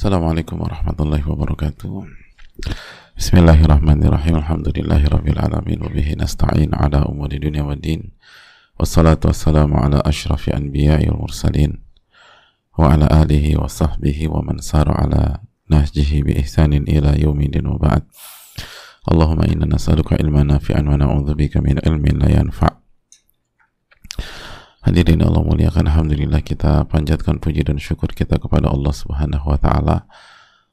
Assalamualaikum warahmatullahi wabarakatuh. Bismillahirrahmanirrahim. Alhamdulillahi rabbil alamin wa bihi nasta'in ala umuri dunya waddin. Wassalatu wassalamu ala asyrafil anbiya'i wal mursalin wa ala alihi wa sahbihi wa man sara ala nahjihi bi ihsanin ila yaumidin wa ba'd. Allahumma inna nas'aluka ilman nafi'an wa na'udzubika min ilmin la yanfa'. Hadirin Allah muliakan Alhamdulillah kita panjatkan puji dan syukur kita kepada Allah subhanahu wa ta'ala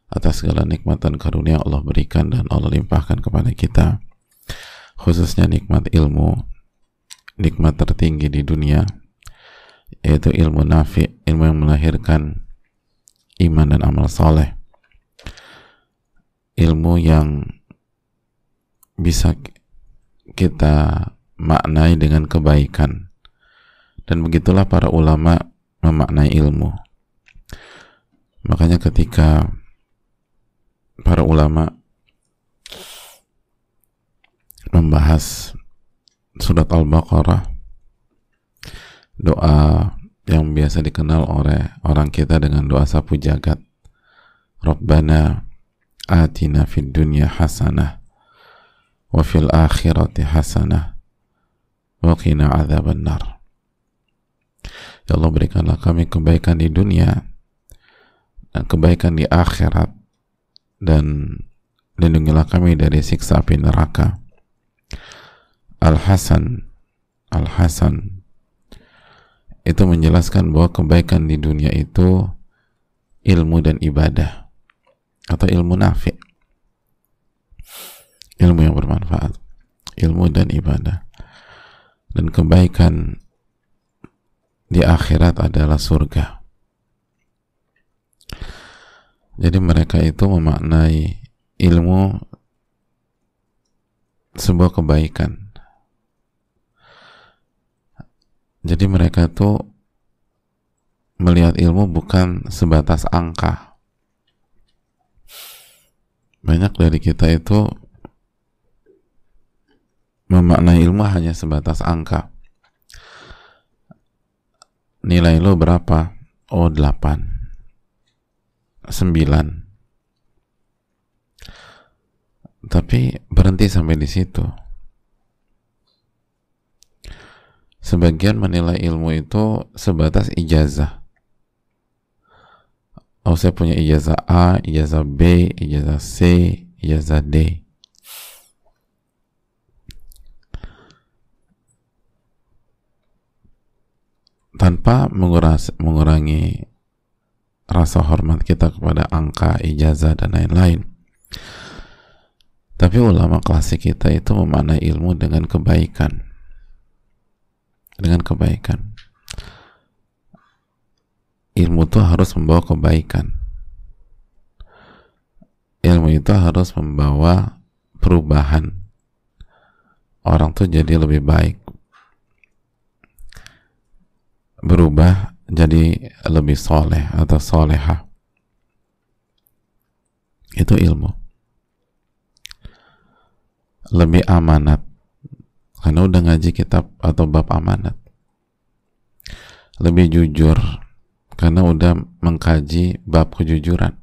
atas segala nikmat dan karunia Allah berikan dan Allah limpahkan kepada kita khususnya nikmat ilmu nikmat tertinggi di dunia yaitu ilmu nafi ilmu yang melahirkan iman dan amal soleh ilmu yang bisa kita maknai dengan kebaikan dan begitulah para ulama memaknai ilmu. Makanya ketika para ulama membahas surat Al-Baqarah doa yang biasa dikenal oleh orang kita dengan doa sapu jagat Rabbana atina fid dunya hasanah wa fil akhirati hasanah wa qina adzaban nar Ya Allah berikanlah kami kebaikan di dunia dan kebaikan di akhirat. Dan lindungilah kami dari siksa api neraka. Al-Hasan Al-Hasan. Itu menjelaskan bahwa kebaikan di dunia itu ilmu dan ibadah atau ilmu nafi. Ilmu yang bermanfaat. Ilmu dan ibadah. Dan kebaikan di akhirat adalah surga. Jadi mereka itu memaknai ilmu sebuah kebaikan. Jadi mereka itu melihat ilmu bukan sebatas angka. Banyak dari kita itu memaknai ilmu hanya sebatas angka nilai lo berapa? Oh, 8. 9. Tapi berhenti sampai di situ. Sebagian menilai ilmu itu sebatas ijazah. Oh, saya punya ijazah A, ijazah B, ijazah C, ijazah D. tanpa menguras, mengurangi rasa hormat kita kepada angka, ijazah, dan lain-lain. Tapi ulama klasik kita itu memaknai ilmu dengan kebaikan. Dengan kebaikan. Ilmu itu harus membawa kebaikan. Ilmu itu harus membawa perubahan. Orang tuh jadi lebih baik, berubah jadi lebih soleh atau soleha itu ilmu. Lebih amanat. Karena udah ngaji kitab atau bab amanat. Lebih jujur. Karena udah mengkaji bab kejujuran.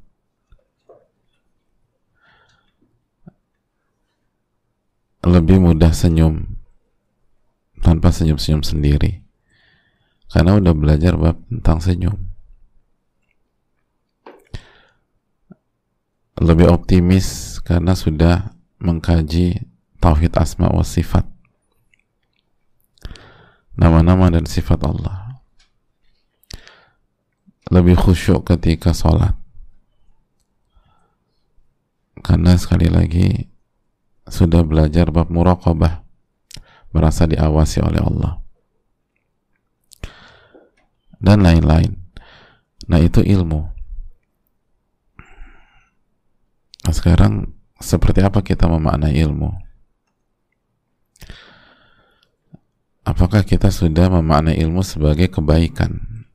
Lebih mudah senyum. Tanpa senyum-senyum sendiri karena udah belajar bab tentang senyum. Lebih optimis karena sudah mengkaji tauhid asma wa sifat. Nama-nama dan sifat Allah. Lebih khusyuk ketika sholat. Karena sekali lagi sudah belajar bab muraqabah merasa diawasi oleh Allah dan lain-lain. Nah itu ilmu. Nah sekarang seperti apa kita memaknai ilmu? Apakah kita sudah memaknai ilmu sebagai kebaikan?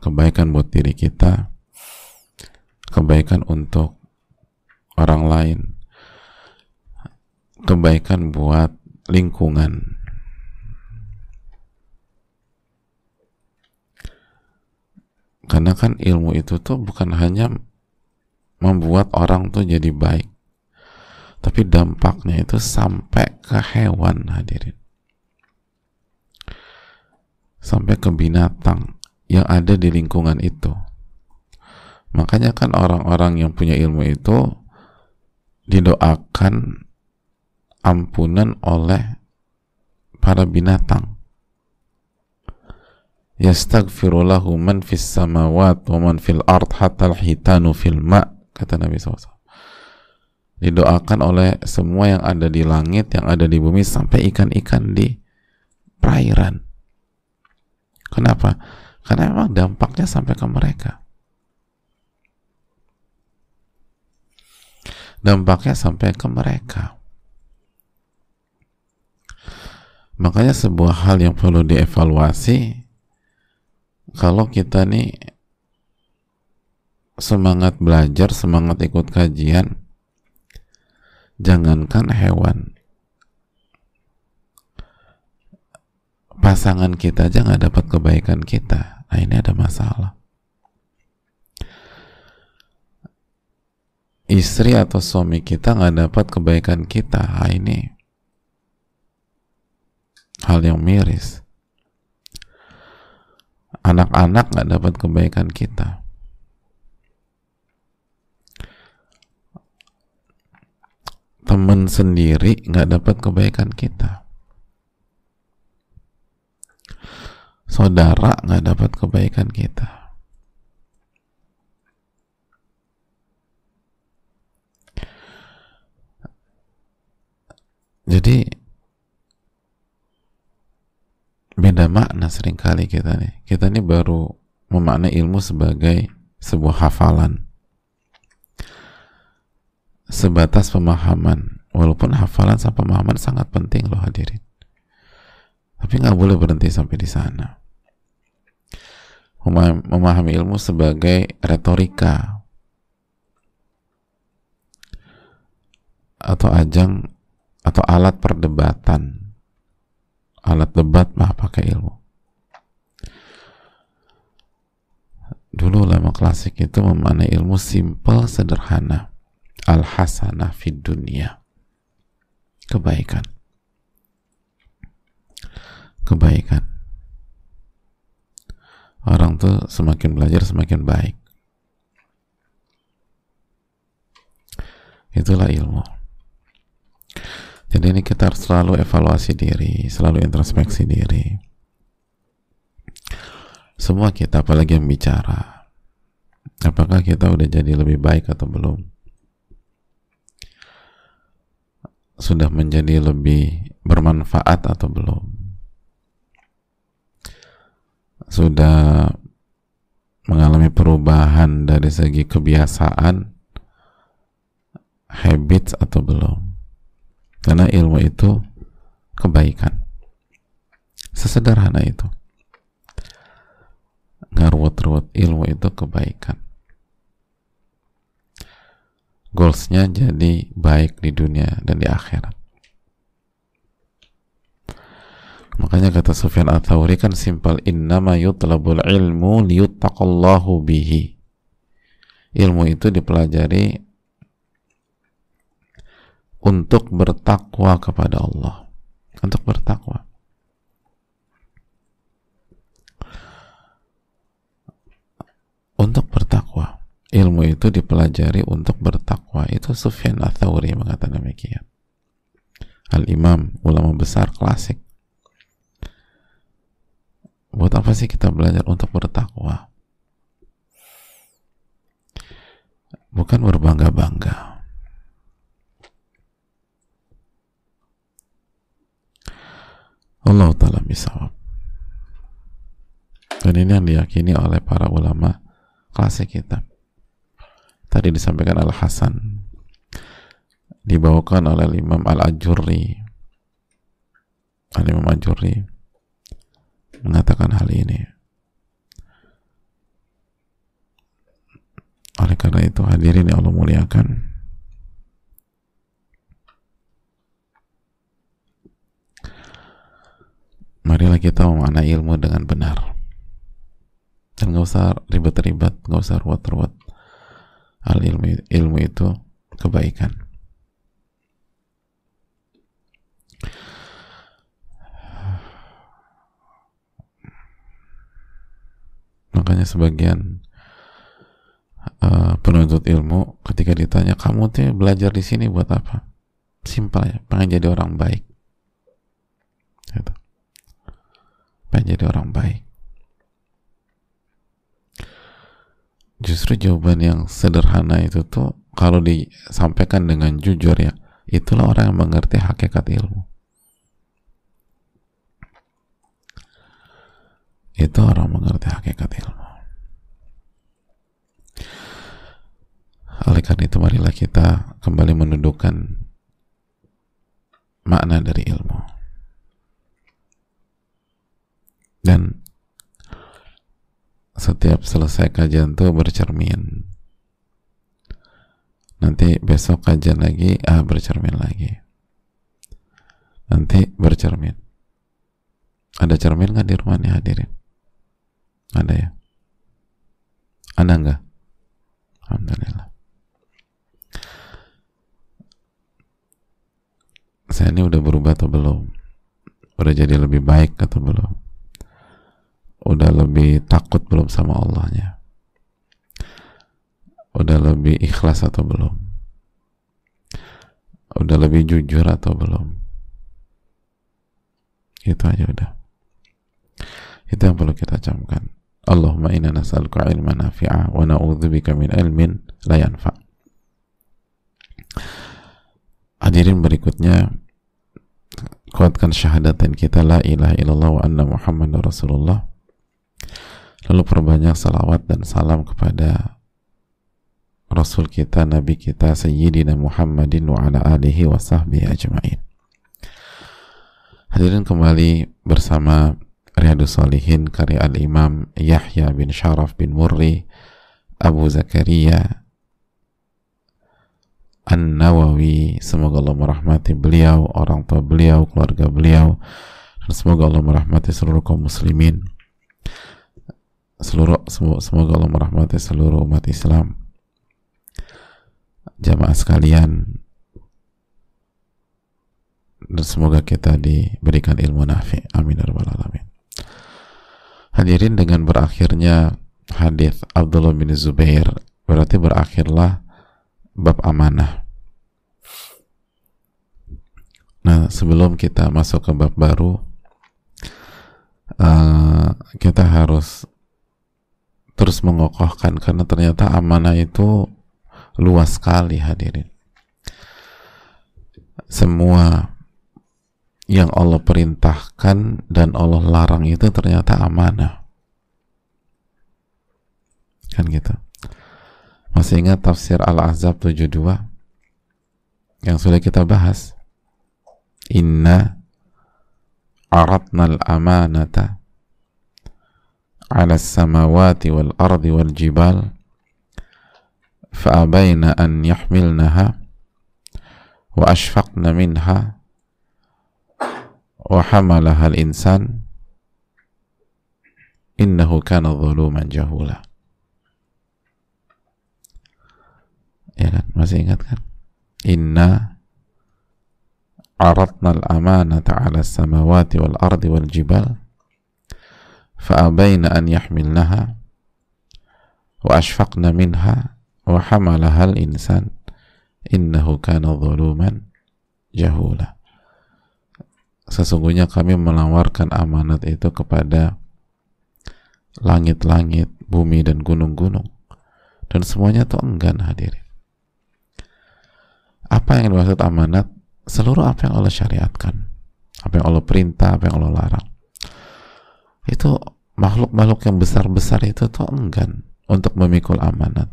Kebaikan buat diri kita, kebaikan untuk orang lain, kebaikan buat lingkungan, karena kan ilmu itu tuh bukan hanya membuat orang tuh jadi baik. Tapi dampaknya itu sampai ke hewan hadirin. Sampai ke binatang yang ada di lingkungan itu. Makanya kan orang-orang yang punya ilmu itu didoakan ampunan oleh para binatang yastaghfirulahu man fis samawat wa man fil ard hatta hitanu fil ma kata Nabi SAW didoakan oleh semua yang ada di langit yang ada di bumi sampai ikan-ikan di perairan. Kenapa? karena memang dampaknya sampai ke mereka. Dampaknya sampai ke mereka. Makanya sebuah hal yang perlu dievaluasi kalau kita nih semangat belajar, semangat ikut kajian, jangankan hewan, pasangan kita aja nggak dapat kebaikan kita. Nah ini ada masalah. Istri atau suami kita nggak dapat kebaikan kita. Nah, ini hal yang miris anak-anak nggak dapat kebaikan kita. Teman sendiri nggak dapat kebaikan kita. Saudara nggak dapat kebaikan kita. Jadi beda makna sering kali kita nih. Kita ini baru memaknai ilmu sebagai sebuah hafalan. Sebatas pemahaman. Walaupun hafalan sama pemahaman sangat penting loh hadirin. Tapi nggak boleh berhenti sampai di sana. Memahami ilmu sebagai retorika atau ajang atau alat perdebatan alat debat mah pakai ilmu. Dulu lama klasik itu memaknai ilmu simple sederhana. Al hasanah fid dunia. Kebaikan. Kebaikan. Orang tuh semakin belajar semakin baik. Itulah ilmu jadi ini kita harus selalu evaluasi diri, selalu introspeksi diri. Semua kita, apalagi yang bicara, apakah kita udah jadi lebih baik atau belum? Sudah menjadi lebih bermanfaat atau belum? Sudah mengalami perubahan dari segi kebiasaan, habits atau belum? Karena ilmu itu kebaikan. Sesederhana itu. Ngarwut-ruwut ilmu itu kebaikan. Goalsnya jadi baik di dunia dan di akhirat. Makanya kata Sufyan At-Thawri kan simpel innama yutlabul ilmu liyuttaqallahu bihi. Ilmu itu dipelajari untuk bertakwa kepada Allah. Untuk bertakwa. Untuk bertakwa. Ilmu itu dipelajari untuk bertakwa. Itu Sufyan Ats-Tsauri mengatakan demikian. Al-Imam ulama besar klasik. Buat apa sih kita belajar untuk bertakwa? Bukan berbangga-bangga Allah Ta'ala misawab dan ini yang diyakini oleh para ulama klasik kita. Tadi disampaikan Al-Hasan dibawakan oleh Imam Al-Ajurri Al-Imam Al-Ajurri mengatakan hal ini. Oleh karena itu hadirin yang Allah muliakan marilah kita memaknai ilmu dengan benar. Dan gak usah ribet-ribet gak usah ruwet-ruwet. Al ilmu ilmu itu kebaikan. Makanya sebagian uh, penuntut ilmu ketika ditanya kamu tuh belajar di sini buat apa? Simpel ya pengen jadi orang baik gitu. Pengen jadi orang baik. Justru jawaban yang sederhana itu tuh kalau disampaikan dengan jujur ya itulah orang yang mengerti hakikat ilmu. Itu orang mengerti hakikat ilmu. Oleh karena itu marilah kita kembali menundukkan makna dari ilmu dan setiap selesai kajian tuh bercermin nanti besok kajian lagi ah bercermin lagi nanti bercermin ada cermin nggak di rumah nih hadirin ada ya? Ada enggak? Alhamdulillah. Saya ini udah berubah atau belum? Udah jadi lebih baik atau belum? Udah lebih takut belum sama Allahnya? Udah lebih ikhlas atau belum? Udah lebih jujur atau belum? Itu aja udah. Itu yang perlu kita camkan. Allahumma inna nas'aluka ilman nafi'a wa na'udzubika min ilmin la yanfa. Hadirin berikutnya kuatkan syahadatin kita la ilaha illallah wa anna muhammadar rasulullah lalu perbanyak salawat dan salam kepada Rasul kita, Nabi kita, Sayyidina Muhammadin wa ala alihi wa sahbihi ajma'in. Hadirin kembali bersama Riyadus Salihin karya Al-Imam Yahya bin Sharaf bin Murri Abu Zakaria An-Nawawi semoga Allah merahmati beliau orang tua beliau, keluarga beliau dan semoga Allah merahmati seluruh kaum muslimin seluruh semoga Allah merahmati seluruh umat Islam. Jamaah sekalian dan semoga kita diberikan ilmu nafi. Amin ya alamin. Hadirin dengan berakhirnya hadis Abdullah bin Zubair berarti berakhirlah bab amanah. Nah, sebelum kita masuk ke bab baru, uh, kita harus terus mengokohkan karena ternyata amanah itu luas sekali hadirin. Semua yang Allah perintahkan dan Allah larang itu ternyata amanah. Kan gitu. Masih ingat tafsir Al-Ahzab 72 yang sudah kita bahas. Inna aratna al-amanata على السماوات والأرض والجبال فأبين أن يحملنها وأشفقن منها وحملها الإنسان إنه كان ظلوما جهولا. ya kan masih ingat kan? inna aratna al-amanata ala samawati wal ardi wal jibal فأبين أن يحملنها وأشفقن منها وحملها الإنسان إنه كان ظلوما جهولا sesungguhnya kami menawarkan amanat itu kepada langit-langit, bumi dan gunung-gunung. Dan semuanya itu enggan hadirin. Apa yang dimaksud amanat? Seluruh apa yang Allah syariatkan. Apa yang Allah perintah, apa yang Allah larang. itu makhluk-makhluk yang besar-besar itu tuh enggan untuk memikul amanat.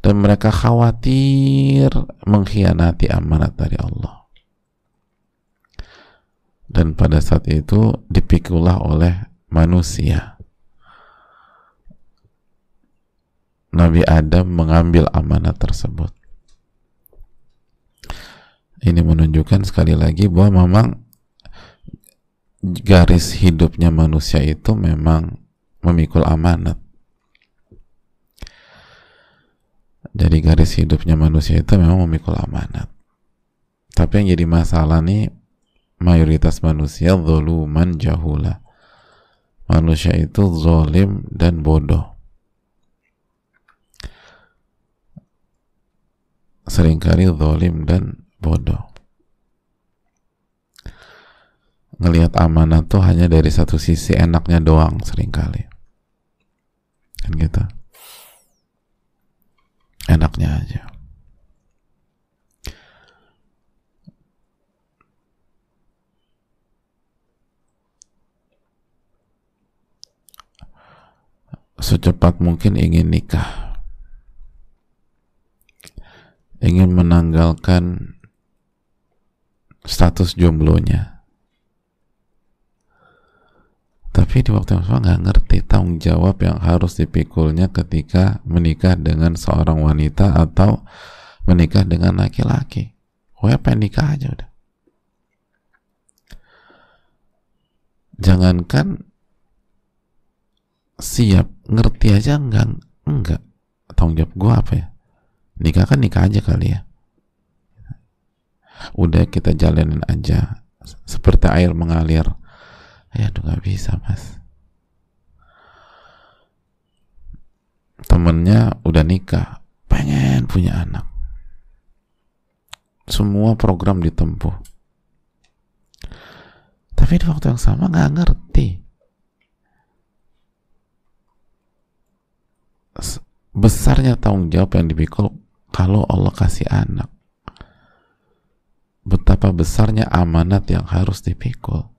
Dan mereka khawatir mengkhianati amanat dari Allah. Dan pada saat itu dipikullah oleh manusia. Nabi Adam mengambil amanah tersebut. Ini menunjukkan sekali lagi bahwa memang garis hidupnya manusia itu memang memikul amanat. Jadi garis hidupnya manusia itu memang memikul amanat. Tapi yang jadi masalah nih mayoritas manusia zoluman jahula. Manusia itu zolim dan bodoh. Seringkali zolim dan bodoh ngelihat amanah tuh hanya dari satu sisi enaknya doang sering kali. Kan gitu? Enaknya aja. Secepat mungkin ingin nikah. Ingin menanggalkan status jomblonya di waktu yang sama nggak ngerti tanggung jawab yang harus dipikulnya ketika menikah dengan seorang wanita atau menikah dengan laki-laki. Gue pengen nikah aja udah. Jangankan siap ngerti aja enggak enggak tanggung jawab gue apa ya? Nikah kan nikah aja kali ya. Udah kita jalanin aja. Seperti air mengalir ya tuh nggak bisa mas. Temennya udah nikah pengen punya anak. Semua program ditempuh. Tapi di waktu yang sama nggak ngerti. Besarnya tanggung jawab yang dipikul kalau Allah kasih anak. Betapa besarnya amanat yang harus dipikul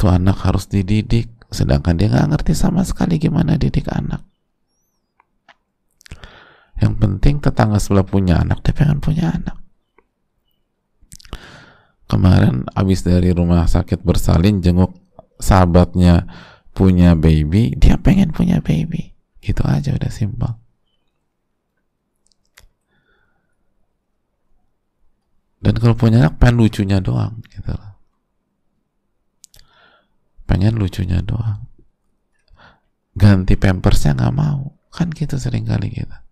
tuh anak harus dididik. Sedangkan dia nggak ngerti sama sekali gimana didik anak. Yang penting tetangga sebelah punya anak dia pengen punya anak. Kemarin abis dari rumah sakit bersalin jenguk sahabatnya punya baby dia pengen punya baby. Gitu aja udah simpel. Dan kalau punya anak pengen lucunya doang gitu loh pengen lucunya doang. Ganti pampersnya nggak mau. Kan gitu sering kali kita.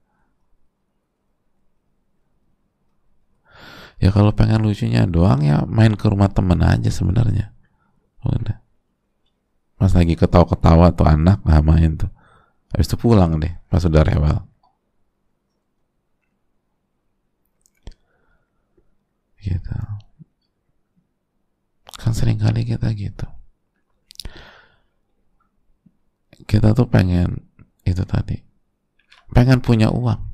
Ya kalau pengen lucunya doang ya main ke rumah temen aja sebenarnya. Udah. Pas lagi ketawa-ketawa tuh anak nggak main tuh. Habis itu pulang deh pas udah rewel. Gitu. Kan sering kali kita gitu kita tuh pengen itu tadi. Pengen punya uang.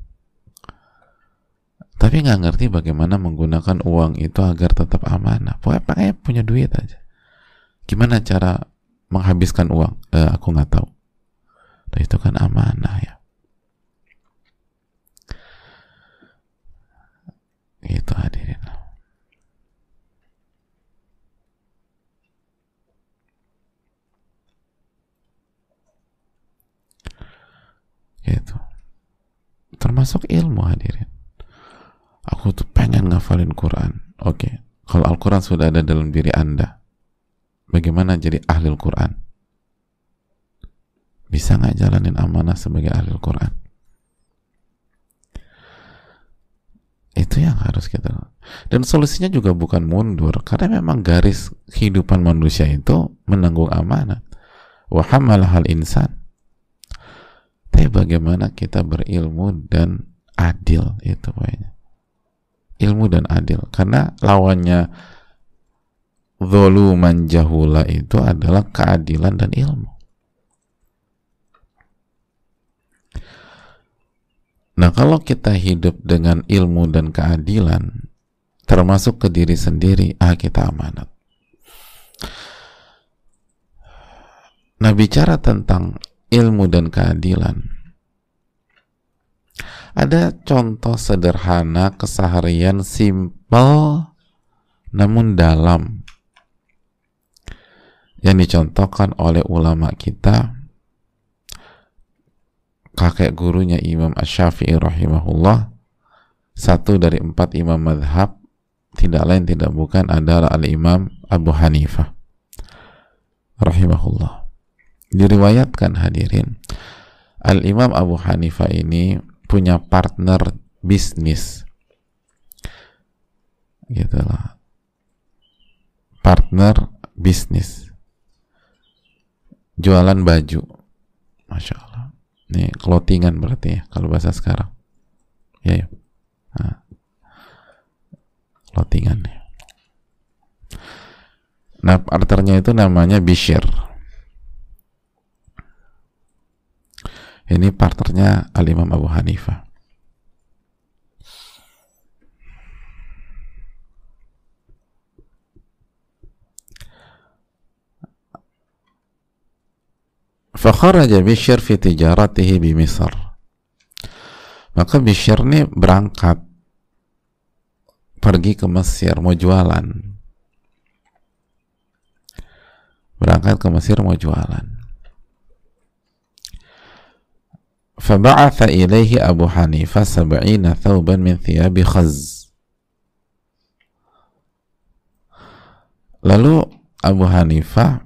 Tapi nggak ngerti bagaimana menggunakan uang itu agar tetap amanah. Pokoknya pengen punya duit aja. Gimana cara menghabiskan uang? Eh, aku nggak tahu. Nah, itu kan amanah ya. Itu hadirin gitu. Termasuk ilmu hadirin. Aku tuh pengen ngafalin Quran. Oke okay. kalau Al-Quran sudah ada dalam diri anda bagaimana jadi ahli Al-Quran? Bisa nggak jalanin amanah sebagai ahli Al-Quran? Itu yang harus kita dan solusinya juga bukan mundur karena memang garis kehidupan manusia itu menanggung amanah. Wa hal insan tapi bagaimana kita berilmu dan adil itu pokoknya. Ilmu dan adil. Karena lawannya zoluman jahula itu adalah keadilan dan ilmu. Nah, kalau kita hidup dengan ilmu dan keadilan, termasuk ke diri sendiri, ah kita amanat. Nah, bicara tentang ilmu dan keadilan. Ada contoh sederhana keseharian simple namun dalam yang dicontohkan oleh ulama kita kakek gurunya Imam Ash-Syafi'i rahimahullah satu dari empat imam madhab tidak lain tidak bukan adalah al-imam Abu Hanifah rahimahullah diriwayatkan hadirin Al-Imam Abu Hanifah ini punya partner bisnis. Gitu lah. Partner bisnis. Jualan baju. Masya Allah. Ini clothingan berarti ya kalau bahasa sekarang. Ya ya nah, clothingan ya. nah partnernya itu namanya Bishir ini partnernya Al-Imam Abu Hanifah Fakharaja Bishr fi tijaratihi bi Misr. Maka Bishr ini berangkat pergi ke Mesir mau jualan. Berangkat ke Mesir mau jualan. فبعث إليه أبو حنيفة سبعين ثوبا من ثياب خز Lalu Abu Hanifah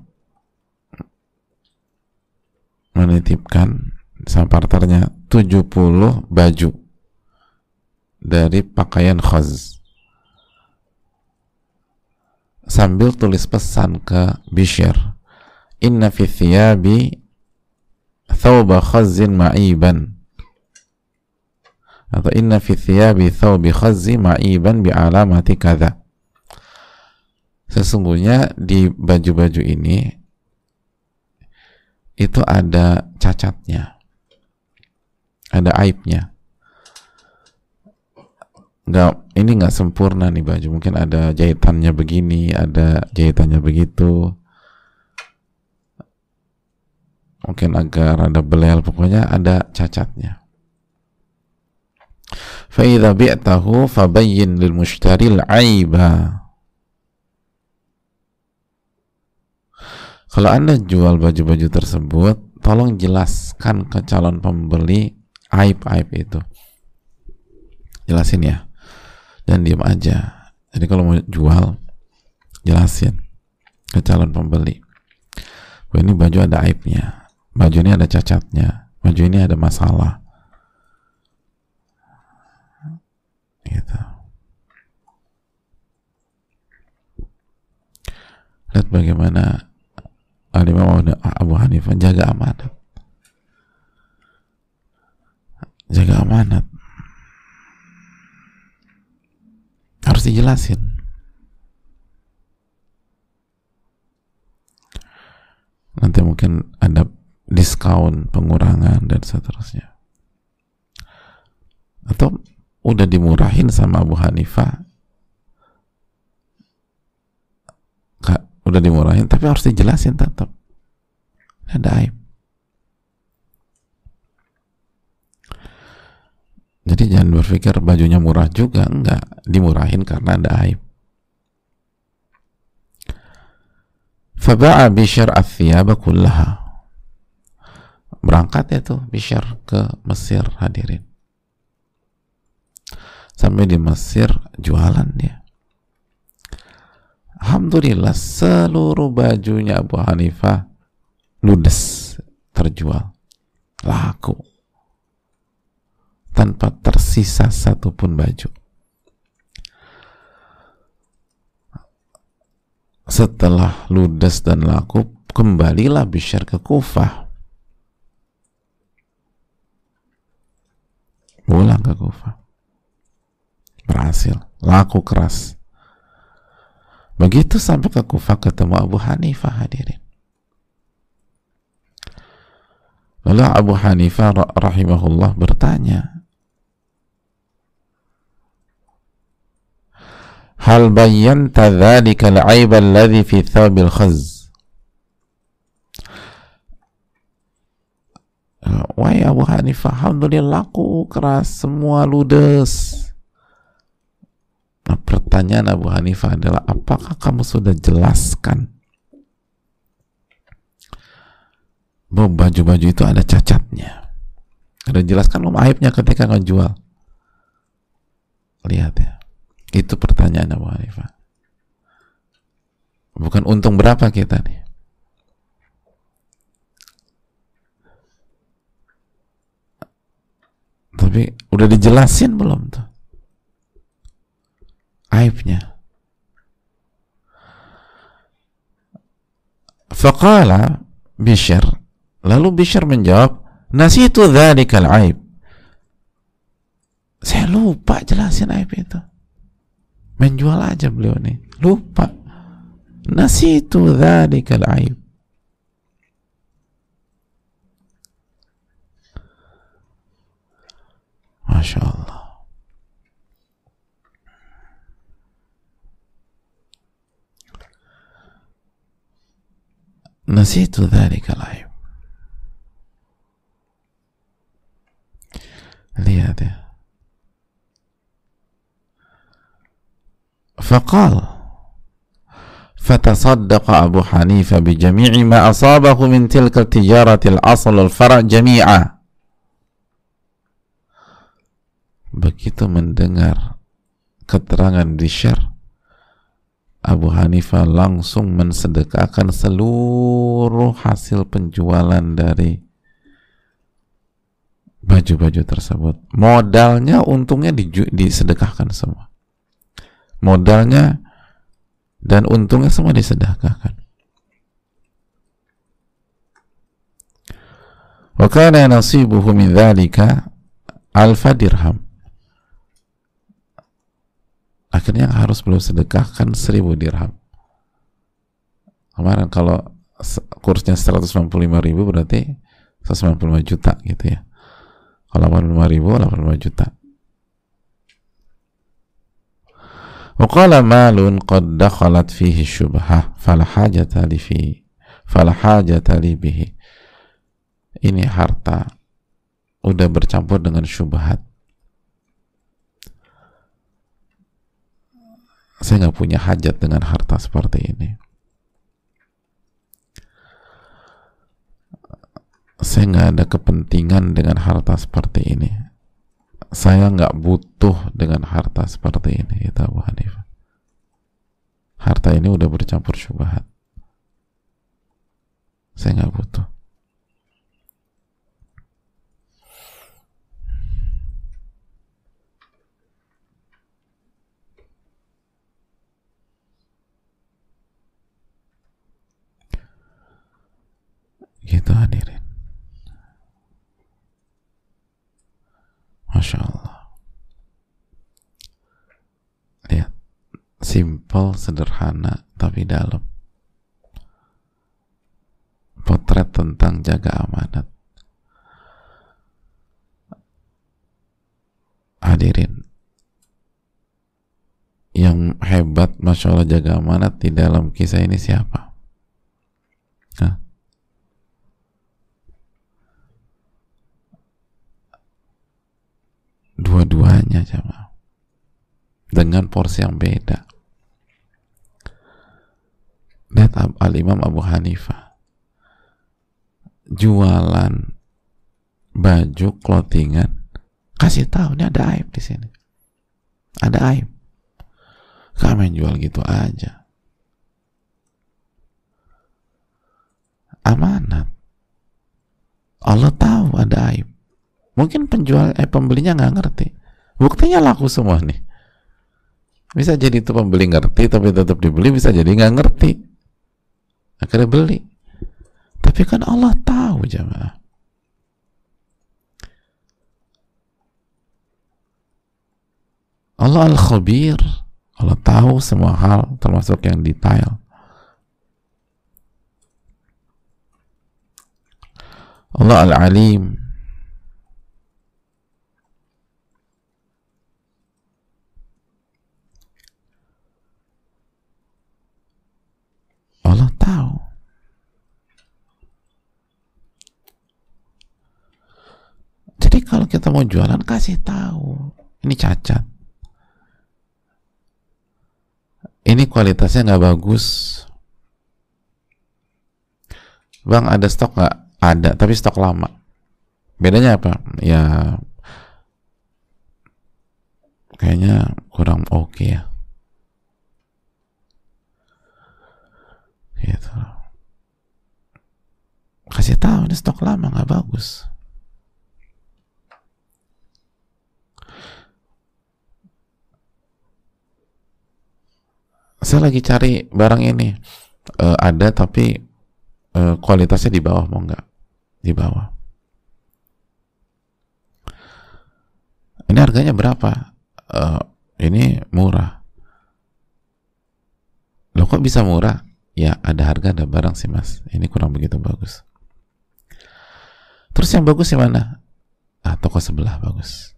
menitipkan sama partnernya 70 baju dari pakaian khaz sambil tulis pesan ke Bishr inna fi thiyabi thawba khazzin ma'iban atau inna fi thiyabi thawbi khazzi ma'iban bi alamati sesungguhnya di baju-baju ini itu ada cacatnya. Ada aibnya. Nggak ini nggak sempurna nih baju. Mungkin ada jahitannya begini ada jahitannya begitu mungkin agar ada belel pokoknya ada cacatnya فإذا بِعْتَهُ فَبَيِّنْ لِلْمُشْتَرِي الْعَيْبَ Kalau Anda jual baju-baju tersebut, tolong jelaskan ke calon pembeli aib-aib itu. Jelasin ya. Dan diam aja. Jadi kalau mau jual, jelasin ke calon pembeli. Bahwa ini baju ada aibnya. Baju ini ada cacatnya. Baju ini ada masalah. Gitu. Lihat bagaimana Al-Imam Abu Hanifah jaga amanat jaga amanat harus dijelasin nanti mungkin ada diskon pengurangan dan seterusnya. Atau udah dimurahin sama Abu Hanifah udah dimurahin tapi harus dijelasin tetap. Ada aib jadi jangan berpikir bajunya murah juga enggak dimurahin karena ada aib faba'a bishar athiyaba kullaha berangkat ya tuh bishar ke Mesir hadirin. Sampai di Mesir jualan dia Alhamdulillah seluruh bajunya Abu Hanifah ludes terjual. Laku. Tanpa tersisa satupun baju. Setelah ludes dan laku kembalilah Bishar ke Kufah pulang ke Kufah berhasil laku keras Begitu sampai ke Kufah ketemu Abu Hanifah hadirin. Lalu Abu Hanifah rahimahullah bertanya, Hal bayyanta dhalika al-aib alladhi fi thabil khaz? Wahai Abu Hanifah, Alhamdulillah laku keras, semua ludes. Nah pertanyaan Abu Hanifah adalah apakah kamu sudah jelaskan bahwa baju-baju itu ada cacatnya? Ada jelaskan belum aibnya ketika ngejual? Lihat ya. Itu pertanyaan Abu Hanifah. Bukan untung berapa kita nih. Tapi udah dijelasin belum tuh? Aibnya. Faqala Bishr. Lalu Bishr menjawab, Nasitu dhalikal aib. Saya lupa jelasin aib itu. Menjual aja beliau nih. Lupa. Nasitu dhalikal aib. Masya Allah. نسيت ذلك العيب lihat ya فقال فتصدق أبو حنيفة بجميع ما أصابه من تلك التجارة الأصل الفرع جميعا begitu mendengar keterangan di syar Abu Hanifah langsung mensedekahkan seluruh hasil penjualan dari baju-baju tersebut. Modalnya untungnya disedekahkan semua. Modalnya dan untungnya semua disedekahkan. Wa kana nasibuhu min dzalika alfa dirham akhirnya harus belum sedekahkan seribu dirham kemarin kalau kursnya 195 ribu berarti 195 juta gitu ya kalau 85 ribu 85 juta وقال مال قد دخلت فيه الشبهة فلا حاجة لي فيه فلا حاجة لي به ini harta udah bercampur dengan syubhat Saya nggak punya hajat dengan harta seperti ini. Saya nggak ada kepentingan dengan harta seperti ini. Saya nggak butuh dengan harta seperti ini ya Abu Hanifah. Harta ini udah bercampur syubhat. Saya nggak butuh Gitu hadirin. Masya Allah. Lihat. Simple, sederhana, tapi dalam. Potret tentang jaga amanat. Hadirin. Yang hebat, Masya Allah jaga amanat di dalam kisah ini siapa? Hah? Dua-duanya coba dengan porsi yang beda. Lihat al imam Abu Hanifah jualan baju clothingan. Kasih tahu ini ada aib di sini. Ada aib. Kami jual gitu aja. Amanat. Allah tahu ada aib Mungkin penjual eh pembelinya nggak ngerti. Buktinya laku semua nih. Bisa jadi itu pembeli ngerti tapi tetap dibeli, bisa jadi nggak ngerti. Akhirnya beli. Tapi kan Allah tahu jamaah. Allah al-khabir. Allah tahu semua hal termasuk yang detail. Allah al-alim Allah tahu. Jadi kalau kita mau jualan kasih tahu. Ini cacat. Ini kualitasnya nggak bagus. Bang ada stok nggak? Ada, tapi stok lama. Bedanya apa? Ya kayaknya kurang oke okay ya. gitu. Kasih tahu ini stok lama nggak bagus. Saya lagi cari barang ini. E, ada tapi e, kualitasnya di bawah mau nggak? Di bawah. Ini harganya berapa? E, ini murah. Lo kok bisa murah? Ya ada harga ada barang sih mas ini kurang begitu bagus terus yang bagus yang mana ah toko sebelah bagus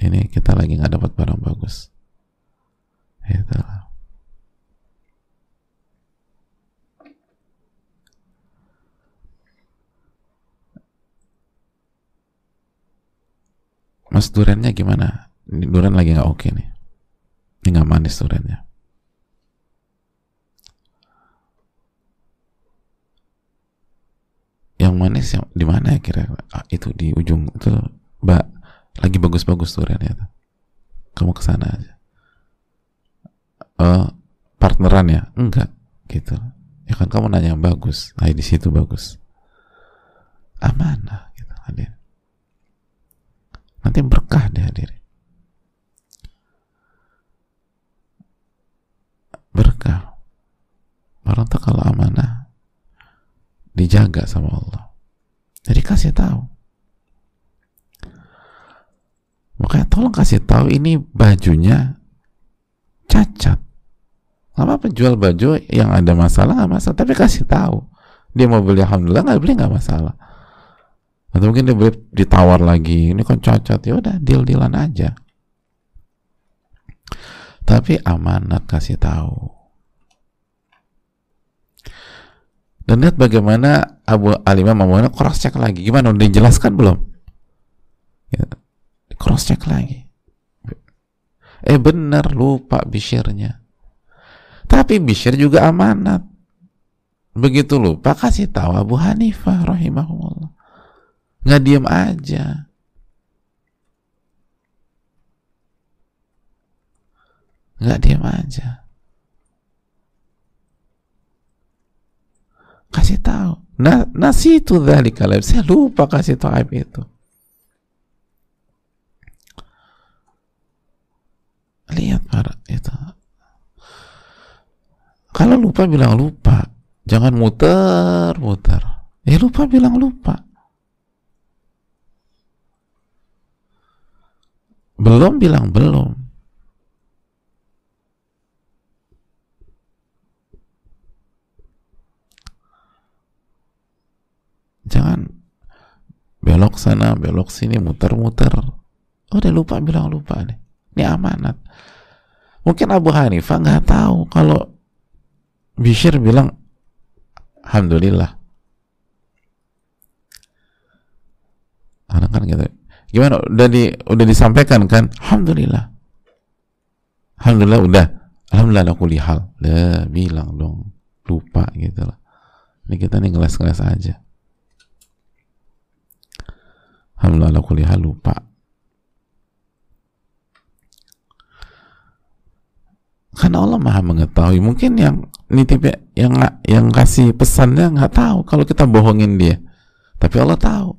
ini kita lagi nggak dapat barang bagus itu Mas durennya gimana? Duren lagi nggak oke nih. Ini nggak manis durennya. Yang manis yang di mana ya kira? Ah, itu di ujung itu, Mbak. Lagi bagus-bagus tuh. Kamu ke sana aja. Uh, partneran ya? Enggak, gitu. Ya kan kamu nanya yang bagus. Nah, di situ bagus. Amanah gitu hadir. Nanti berkah deh hadirin. Berkah. Orang tuh kalau amanah dijaga sama Allah. Jadi kasih tahu. Makanya tolong kasih tahu ini bajunya cacat. Gak apa-apa jual baju yang ada masalah gak masalah, tapi kasih tahu. Dia mau beli alhamdulillah nggak beli nggak masalah atau mungkin dia beli ditawar lagi ini kan cacat ya udah deal dealan aja tapi amanat kasih tahu dan lihat bagaimana Abu Alimah Imam cross check lagi. Gimana? Udah dijelaskan belum? Ya, cross check lagi. Eh benar lupa bishirnya. Tapi bishir juga amanat. Begitu lupa kasih tahu Abu Hanifah rahimahullah nggak diem aja. Nggak diem aja kasih tahu. Nah nasi itu dari kalian saya lupa kasih tahu aib itu. Lihat para itu. Kalau lupa bilang lupa. Jangan muter muter ya lupa bilang lupa. Belum bilang belum. Jangan belok sana, belok sini, muter-muter. Oh, udah lupa bilang lupa nih. Ini amanat. Mungkin Abu Hanifah nggak tahu kalau Bishir bilang Alhamdulillah. Karena kan gitu Gimana? Udah di udah disampaikan kan? Alhamdulillah. Alhamdulillah udah. Alhamdulillah aku lihal. Lah bilang dong. Lupa gitu lah. Ini kita nih ngeles-ngeles aja. Alhamdulillah aku lihal lupa. Karena Allah maha mengetahui. Mungkin yang nitip yang yang kasih pesannya nggak tahu kalau kita bohongin dia. Tapi Allah tahu.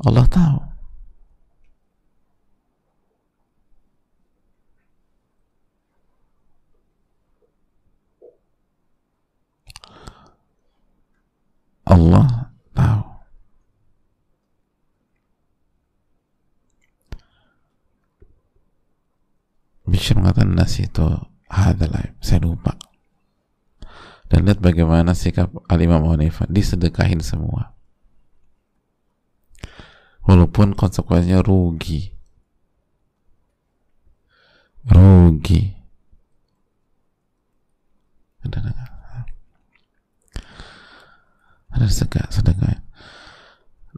Allah tahu. Allah tahu. Bisa mengatakan nasi itu hadalah saya lupa. Dan lihat bagaimana sikap Al-Imam Hanifah. Disedekahin semua. Walaupun konsekuensinya rugi. Rugi. Ada ada sedekah sedekah.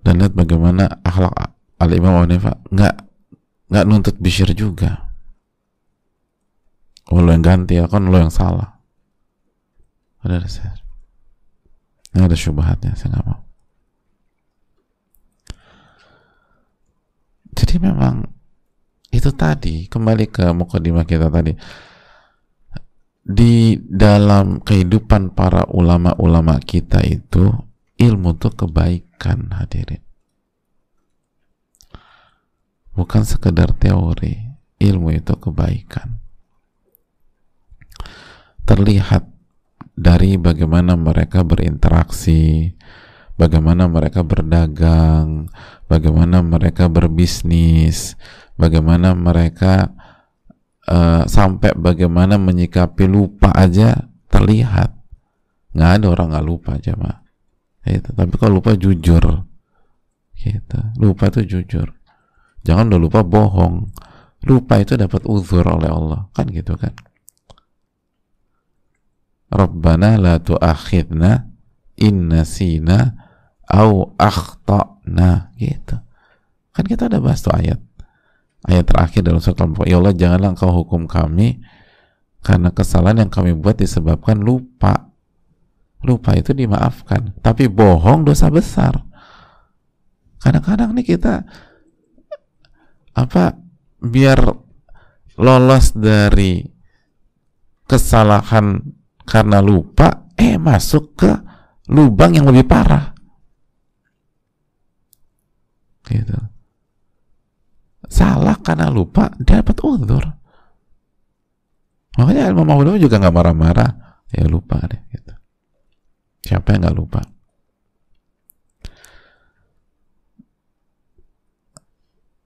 Dan lihat bagaimana akhlak al Imam Hanifah nggak nggak nuntut bishir juga. Oh, lo yang ganti ya kan lo yang salah. Ada ada saya ada syubhatnya saya nggak mau. Jadi memang itu tadi kembali ke mukadimah kita tadi. Di dalam kehidupan para ulama-ulama kita itu ilmu itu kebaikan hadirin. Bukan sekedar teori ilmu itu kebaikan. Terlihat dari bagaimana mereka berinteraksi bagaimana mereka berdagang bagaimana mereka berbisnis bagaimana mereka uh, sampai bagaimana menyikapi lupa aja terlihat. Nggak ada orang nggak lupa aja mah gitu. tapi kalau lupa jujur. Gitu. Lupa itu jujur. Jangan udah lupa bohong. Lupa itu dapat uzur oleh Allah. Kan gitu kan? Rabbana la tu'akhidna in nasina au akhtana. Gitu. Kan kita ada bahas tuh ayat. Ayat terakhir dalam surat Al-Baqarah ya Allah janganlah engkau hukum kami karena kesalahan yang kami buat disebabkan lupa lupa itu dimaafkan. Tapi bohong dosa besar. Kadang-kadang nih kita apa biar lolos dari kesalahan karena lupa eh masuk ke lubang yang lebih parah. Gitu. Salah karena lupa dapat uzur. Makanya ilmu maulama juga nggak marah-marah. Ya lupa deh gitu siapa yang nggak lupa?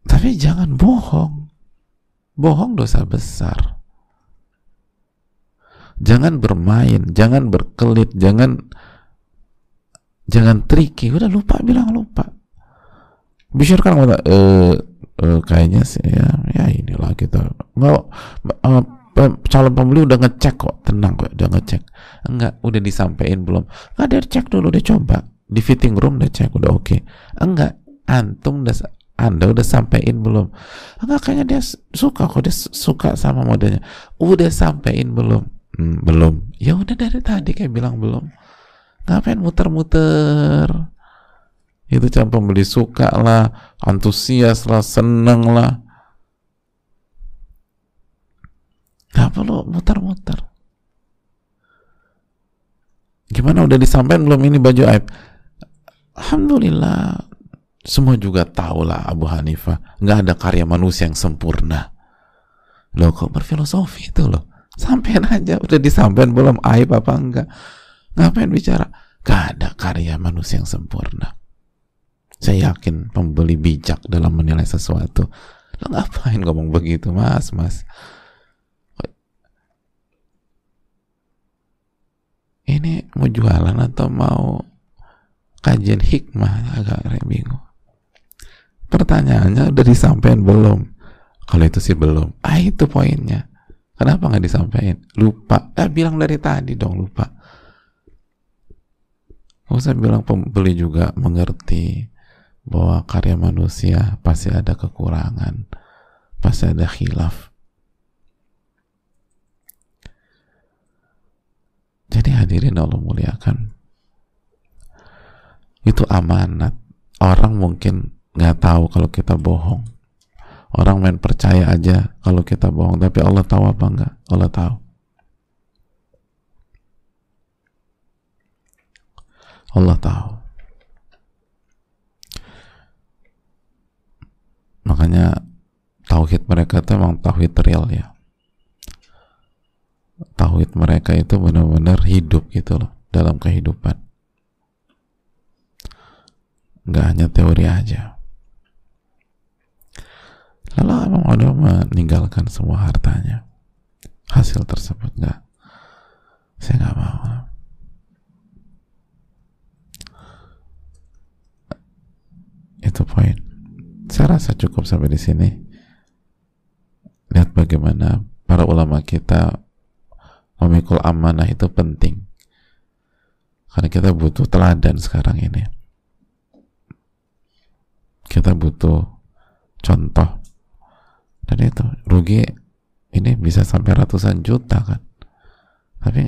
Tapi jangan bohong. Bohong dosa besar. Jangan bermain jangan berkelit jangan jangan tricky. Udah lupa bilang lupa. Bishir kan e, kayaknya sih ya ya inilah kita nggak uh, calon pembeli udah ngecek kok tenang kok udah ngecek. Enggak udah disampaikan belum? Nggak dia cek dulu udah coba. Di fitting room udah cek udah oke. Okay. enggak antum udah anda udah sampaikan belum? Enggak kayaknya dia suka kok dia suka sama modelnya. Udah sampaikan belum? Hmm, belum. Ya udah dari tadi kayak bilang belum. Ngapain muter-muter? Itu calon pembeli suka lah antusias lah seneng lah nggak perlu muter-muter gimana udah disampaikan belum ini baju aib Alhamdulillah semua juga tahu lah Abu Hanifah nggak ada karya manusia yang sempurna loh kok berfilosofi itu loh Sampein aja, udah disampaikan belum aib apa enggak? Ngapain bicara? Gak ada karya manusia yang sempurna. Saya yakin pembeli bijak dalam menilai sesuatu. Lo ngapain ngomong begitu, mas, mas? Ini mau jualan atau mau kajian hikmah? Agak bingung. Pertanyaannya udah disampaikan belum? Kalau itu sih belum. Ah itu poinnya Kenapa nggak disampaikan? Lupa. Eh bilang dari tadi dong lupa. Gak usah bilang pembeli juga mengerti bahwa karya manusia pasti ada kekurangan, pasti ada khilaf. Jadi hadirin Allah muliakan. Itu amanat. Orang mungkin nggak tahu kalau kita bohong Orang main percaya aja kalau kita bohong, tapi Allah tahu apa enggak? Allah tahu. Allah tahu. Makanya tauhid mereka itu memang tauhid real ya. Tauhid mereka itu benar-benar hidup gitu loh dalam kehidupan. Nggak hanya teori aja. Lalu Imam Ado meninggalkan semua hartanya. Hasil tersebut nggak, saya nggak mau. Itu poin. Saya rasa cukup sampai di sini. Lihat bagaimana para ulama kita memikul amanah itu penting. Karena kita butuh teladan sekarang ini. Kita butuh contoh dan itu rugi ini bisa sampai ratusan juta kan tapi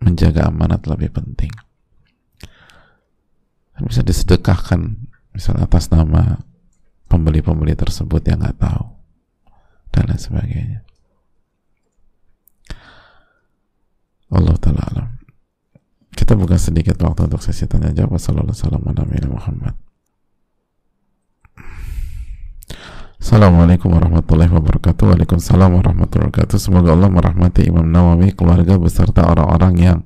menjaga amanat lebih penting dan bisa disedekahkan misal atas nama pembeli-pembeli tersebut yang nggak tahu dan lain sebagainya Allah taala alam. Kita buka sedikit waktu untuk sesi tanya jawab. Wassalamualaikum warahmatullahi wabarakatuh. Assalamualaikum warahmatullahi wabarakatuh. Waalaikumsalam warahmatullahi wabarakatuh. Semoga Allah merahmati Imam Nawawi Keluarga beserta orang-orang yang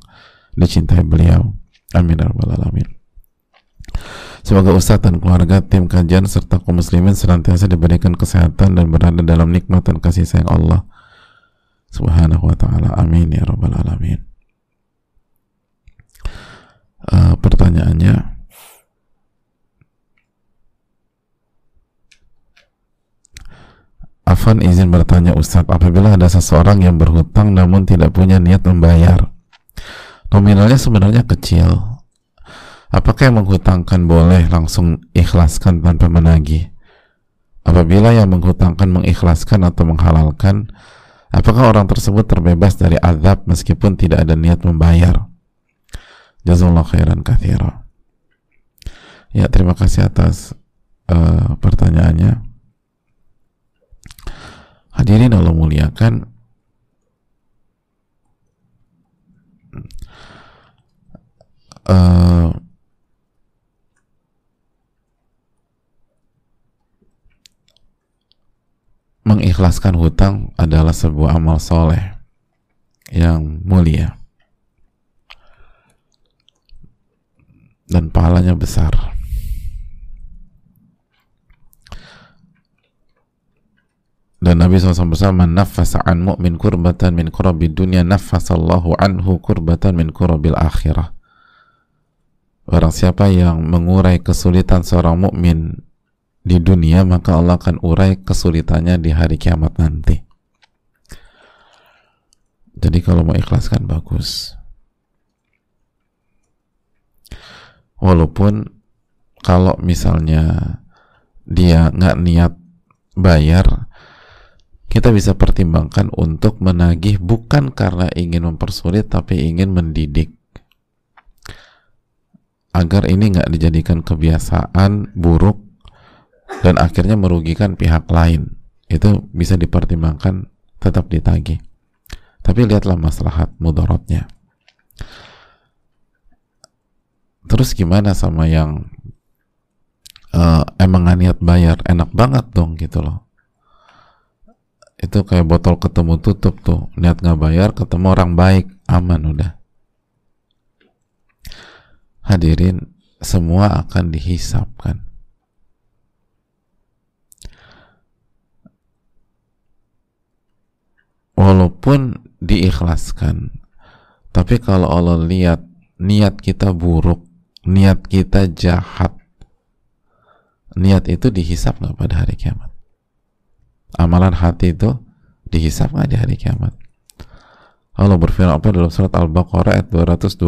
dicintai beliau. Amin ya Alamin. Semoga Ustadz dan keluarga, tim kajian, serta kaum muslimin senantiasa diberikan kesehatan dan berada dalam nikmat dan kasih sayang Allah Subhanahu wa ta'ala. Amin ya Rabbal Alamin. Uh, Pertanyaannya Afan izin bertanya Ustadz, apabila ada seseorang yang berhutang namun tidak punya niat membayar, nominalnya sebenarnya kecil, apakah yang menghutangkan boleh langsung ikhlaskan tanpa menagih? Apabila yang menghutangkan mengikhlaskan atau menghalalkan, apakah orang tersebut terbebas dari azab meskipun tidak ada niat membayar? Jazallah khairan kathira. Ya, terima kasih atas uh, pertanyaannya. Hadirin Allah muliakan uh, mengikhlaskan hutang adalah sebuah amal soleh yang mulia dan pahalanya besar. dan Nabi SAW bersama nafasa an mu'min kurbatan min kurabi dunia nafasallahu anhu kurbatan min kurabil akhirah Barang siapa yang mengurai kesulitan seorang mukmin di dunia maka Allah akan urai kesulitannya di hari kiamat nanti. Jadi kalau mau ikhlaskan bagus. Walaupun kalau misalnya dia nggak niat bayar, kita bisa pertimbangkan untuk menagih bukan karena ingin mempersulit tapi ingin mendidik agar ini nggak dijadikan kebiasaan buruk dan akhirnya merugikan pihak lain. Itu bisa dipertimbangkan tetap ditagih. Tapi lihatlah maslahat mudorotnya terus gimana sama yang uh, emang niat bayar? Enak banget dong gitu loh. Itu kayak botol ketemu tutup tuh. Niat nggak bayar ketemu orang baik aman udah. Hadirin semua akan dihisapkan walaupun diikhlaskan tapi kalau Allah lihat niat kita buruk niat kita jahat niat itu dihisap nggak pada hari kiamat? Amalan hati itu dihisap nggak di hari kiamat? Allah berfirman apa dalam surat Al-Baqarah ayat 225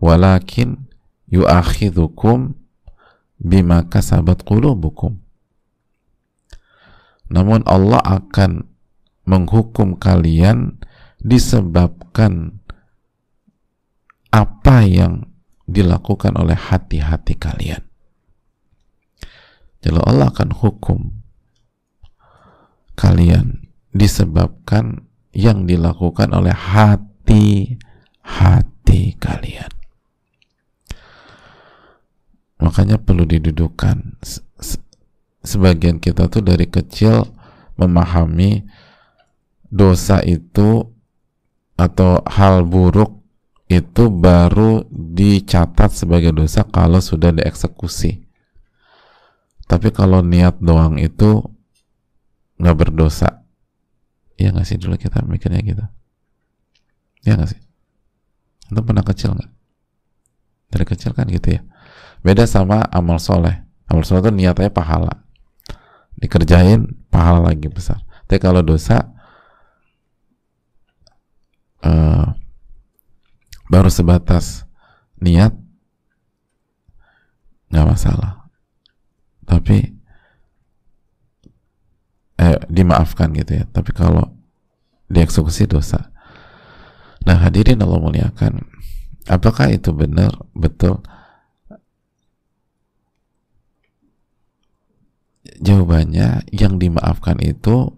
walakin yu'akhidhukum bima kasabat qulubukum. Namun Allah akan menghukum kalian disebabkan apa yang dilakukan oleh hati-hati kalian. Jadi Allah akan hukum kalian disebabkan yang dilakukan oleh hati-hati kalian. Makanya perlu didudukkan. Sebagian kita tuh dari kecil memahami dosa itu atau hal buruk itu baru dicatat sebagai dosa kalau sudah dieksekusi. Tapi kalau niat doang itu nggak berdosa ya nggak sih dulu kita mikirnya gitu? Ya nggak sih? Itu pernah kecil nggak? Dari kecil kan gitu ya. Beda sama amal soleh. Amal soleh itu niatnya pahala. Dikerjain pahala lagi besar. Tapi kalau dosa uh, baru sebatas niat nggak masalah. Tapi eh, dimaafkan gitu ya. Tapi kalau dieksekusi dosa. Nah hadirin Allah muliakan apakah itu benar betul? Jawabannya yang dimaafkan itu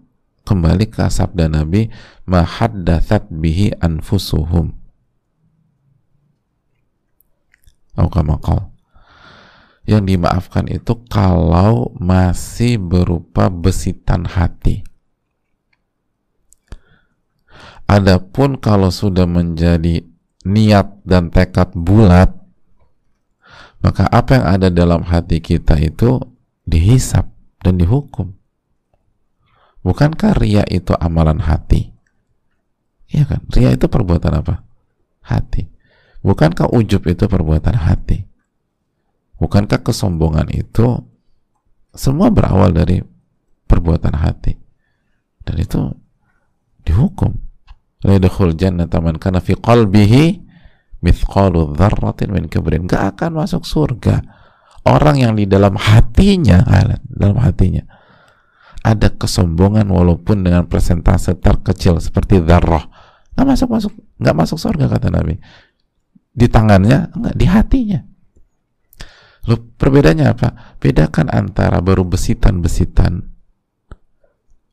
kembali ke sabda Nabi mahaddathat bihi anfusuhum yang dimaafkan itu kalau masih berupa besitan hati. Adapun kalau sudah menjadi niat dan tekad bulat, maka apa yang ada dalam hati kita itu dihisap dan dihukum. Bukankah ria itu amalan hati? Iya kan? Ria itu perbuatan apa? Hati. Bukankah ujub itu perbuatan hati? Bukankah kesombongan itu semua berawal dari perbuatan hati? Dan itu dihukum. La yadkhul jannata man kana fi qalbihi mithqalu dzarratin min kibrin. Gak akan masuk surga orang yang di dalam hatinya, dalam hatinya ada kesombongan walaupun dengan persentase terkecil seperti dzarrah. Nggak masuk masuk nggak masuk surga kata Nabi. Di tangannya, enggak di hatinya. Loh, perbedaannya apa? Bedakan antara baru besitan-besitan.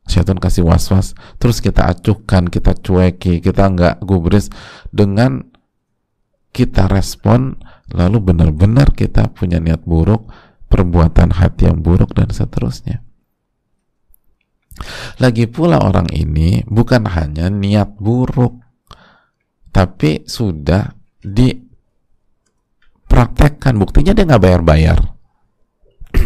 Syaitan kasih was-was, terus kita acuhkan, kita cueki, kita nggak gubris dengan kita respon, lalu benar-benar kita punya niat buruk, perbuatan hati yang buruk dan seterusnya. Lagi pula orang ini bukan hanya niat buruk, tapi sudah di praktekkan buktinya dia nggak bayar-bayar.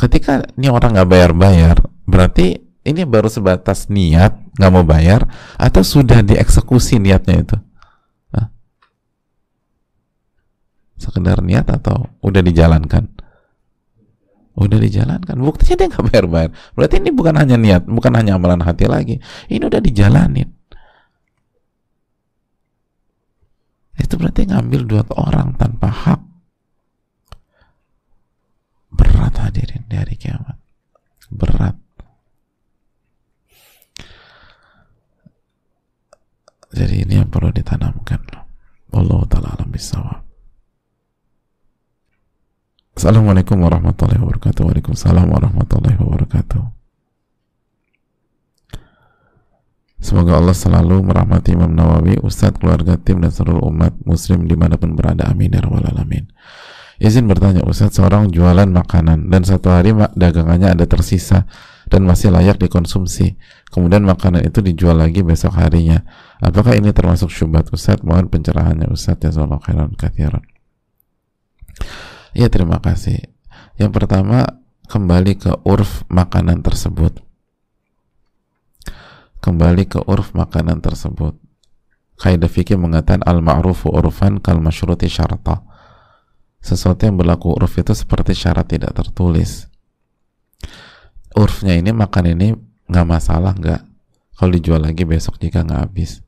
Ketika ini orang nggak bayar-bayar berarti ini baru sebatas niat nggak mau bayar atau sudah dieksekusi niatnya itu? Sekedar niat atau udah dijalankan udah dijalankan. Buktinya dia nggak bayar-bayar. Berarti ini bukan hanya niat bukan hanya amalan hati lagi. Ini udah dijalanin. Itu berarti ngambil dua orang tanpa hak. Berat hadirin di hari kiamat. Berat. Jadi ini yang perlu ditanamkan. Allah ta'ala alam bisawab Assalamualaikum warahmatullahi wabarakatuh Waalaikumsalam warahmatullahi wabarakatuh Semoga Allah selalu merahmati Imam Nawawi, Ustadz, keluarga, tim, dan seluruh umat muslim di mana pun berada. Amin ya rabbal alamin. Izin bertanya Ustadz, seorang jualan makanan dan satu hari dagangannya ada tersisa dan masih layak dikonsumsi. Kemudian makanan itu dijual lagi besok harinya. Apakah ini termasuk syubhat Ustadz? Mohon pencerahannya Ustadz ya Allah khairan kathiran. Ya terima kasih. Yang pertama kembali ke urf makanan tersebut kembali ke urf makanan tersebut. Kaidah fikih mengatakan al-ma'rufu urfan kal masyruti syarta. Sesuatu yang berlaku urf itu seperti syarat tidak tertulis. Urfnya ini makan ini nggak masalah nggak kalau dijual lagi besok jika nggak habis.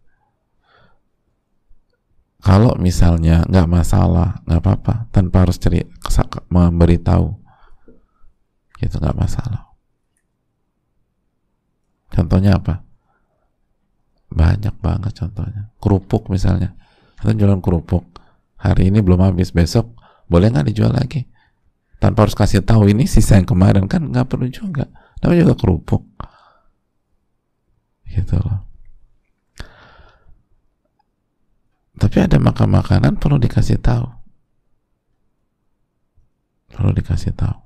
Kalau misalnya nggak masalah, nggak apa-apa, tanpa harus ceri memberitahu, itu nggak masalah. Contohnya apa? banyak banget contohnya. Kerupuk misalnya. Atau jualan kerupuk. Hari ini belum habis besok boleh nggak dijual lagi? Tanpa harus kasih tahu ini sisa yang kemarin kan nggak perlu juga. Tapi juga kerupuk. Gitu loh tapi ada makan makanan perlu dikasih tahu. Perlu dikasih tahu.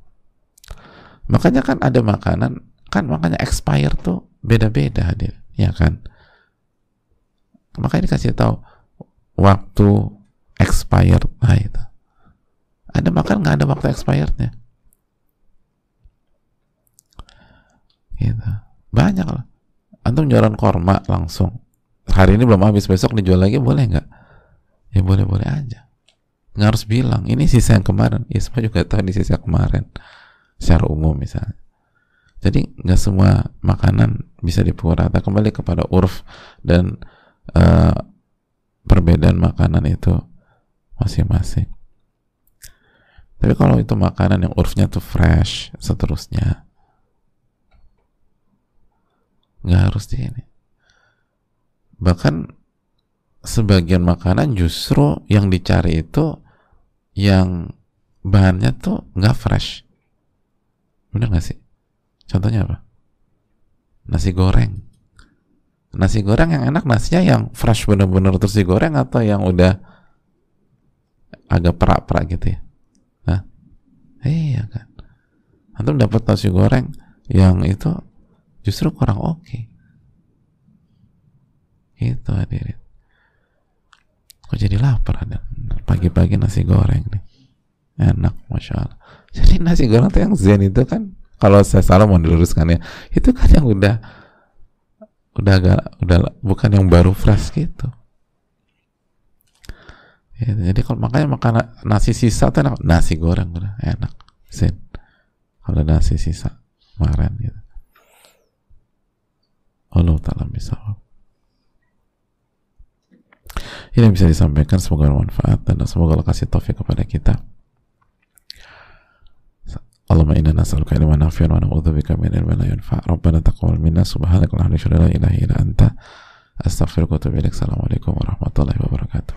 Makanya kan ada makanan kan makanya expire tuh beda-beda hadir ya kan? Maka ini kasih tahu waktu expired nah itu. Ada makan nggak ada waktu expirednya? Gitu. Banyak lah. Antum jualan korma langsung. Hari ini belum habis besok dijual lagi boleh nggak ya boleh boleh aja. Nggak harus bilang. Ini sisa yang kemarin. Ya semua juga tahu di sisa kemarin. Secara umum misalnya. Jadi nggak semua makanan bisa dipukul rata. Kembali kepada urf dan uh, perbedaan makanan itu masing-masing. Tapi kalau itu makanan yang urfnya tuh fresh, seterusnya, nggak harus di ini. Bahkan sebagian makanan justru yang dicari itu yang bahannya tuh nggak fresh. Bener nggak sih? Contohnya apa? Nasi goreng nasi goreng yang enak nasinya yang fresh bener-bener terus digoreng atau yang udah agak perak-perak gitu ya nah iya kan antum dapat nasi goreng yang itu justru kurang oke okay. itu hadirin kok jadi lapar ada? Pagi-pagi nasi goreng nih. Enak masya Allah. Jadi nasi goreng tuh yang zen itu kan kalau saya salah mau diluruskan ya itu kan yang udah udah agak udah bukan yang baru fresh gitu. Ya, jadi kalau makanya makan nasi sisa tuh enak. Nasi goreng udah enak zen. Kalau nasi sisa kemarin gitu. Allah taala bisa ini bisa disampaikan semoga bermanfaat dan semoga Allah kasih taufik kepada kita. Allahumma inna nas'aluka ilman nafi'an wa na'udzubika min ilmin la yanfa' Rabbana taqabbal minna subhanaka la ilaha illa anta astaghfiruka wa atubu ilaik. Assalamualaikum warahmatullahi wabarakatuh.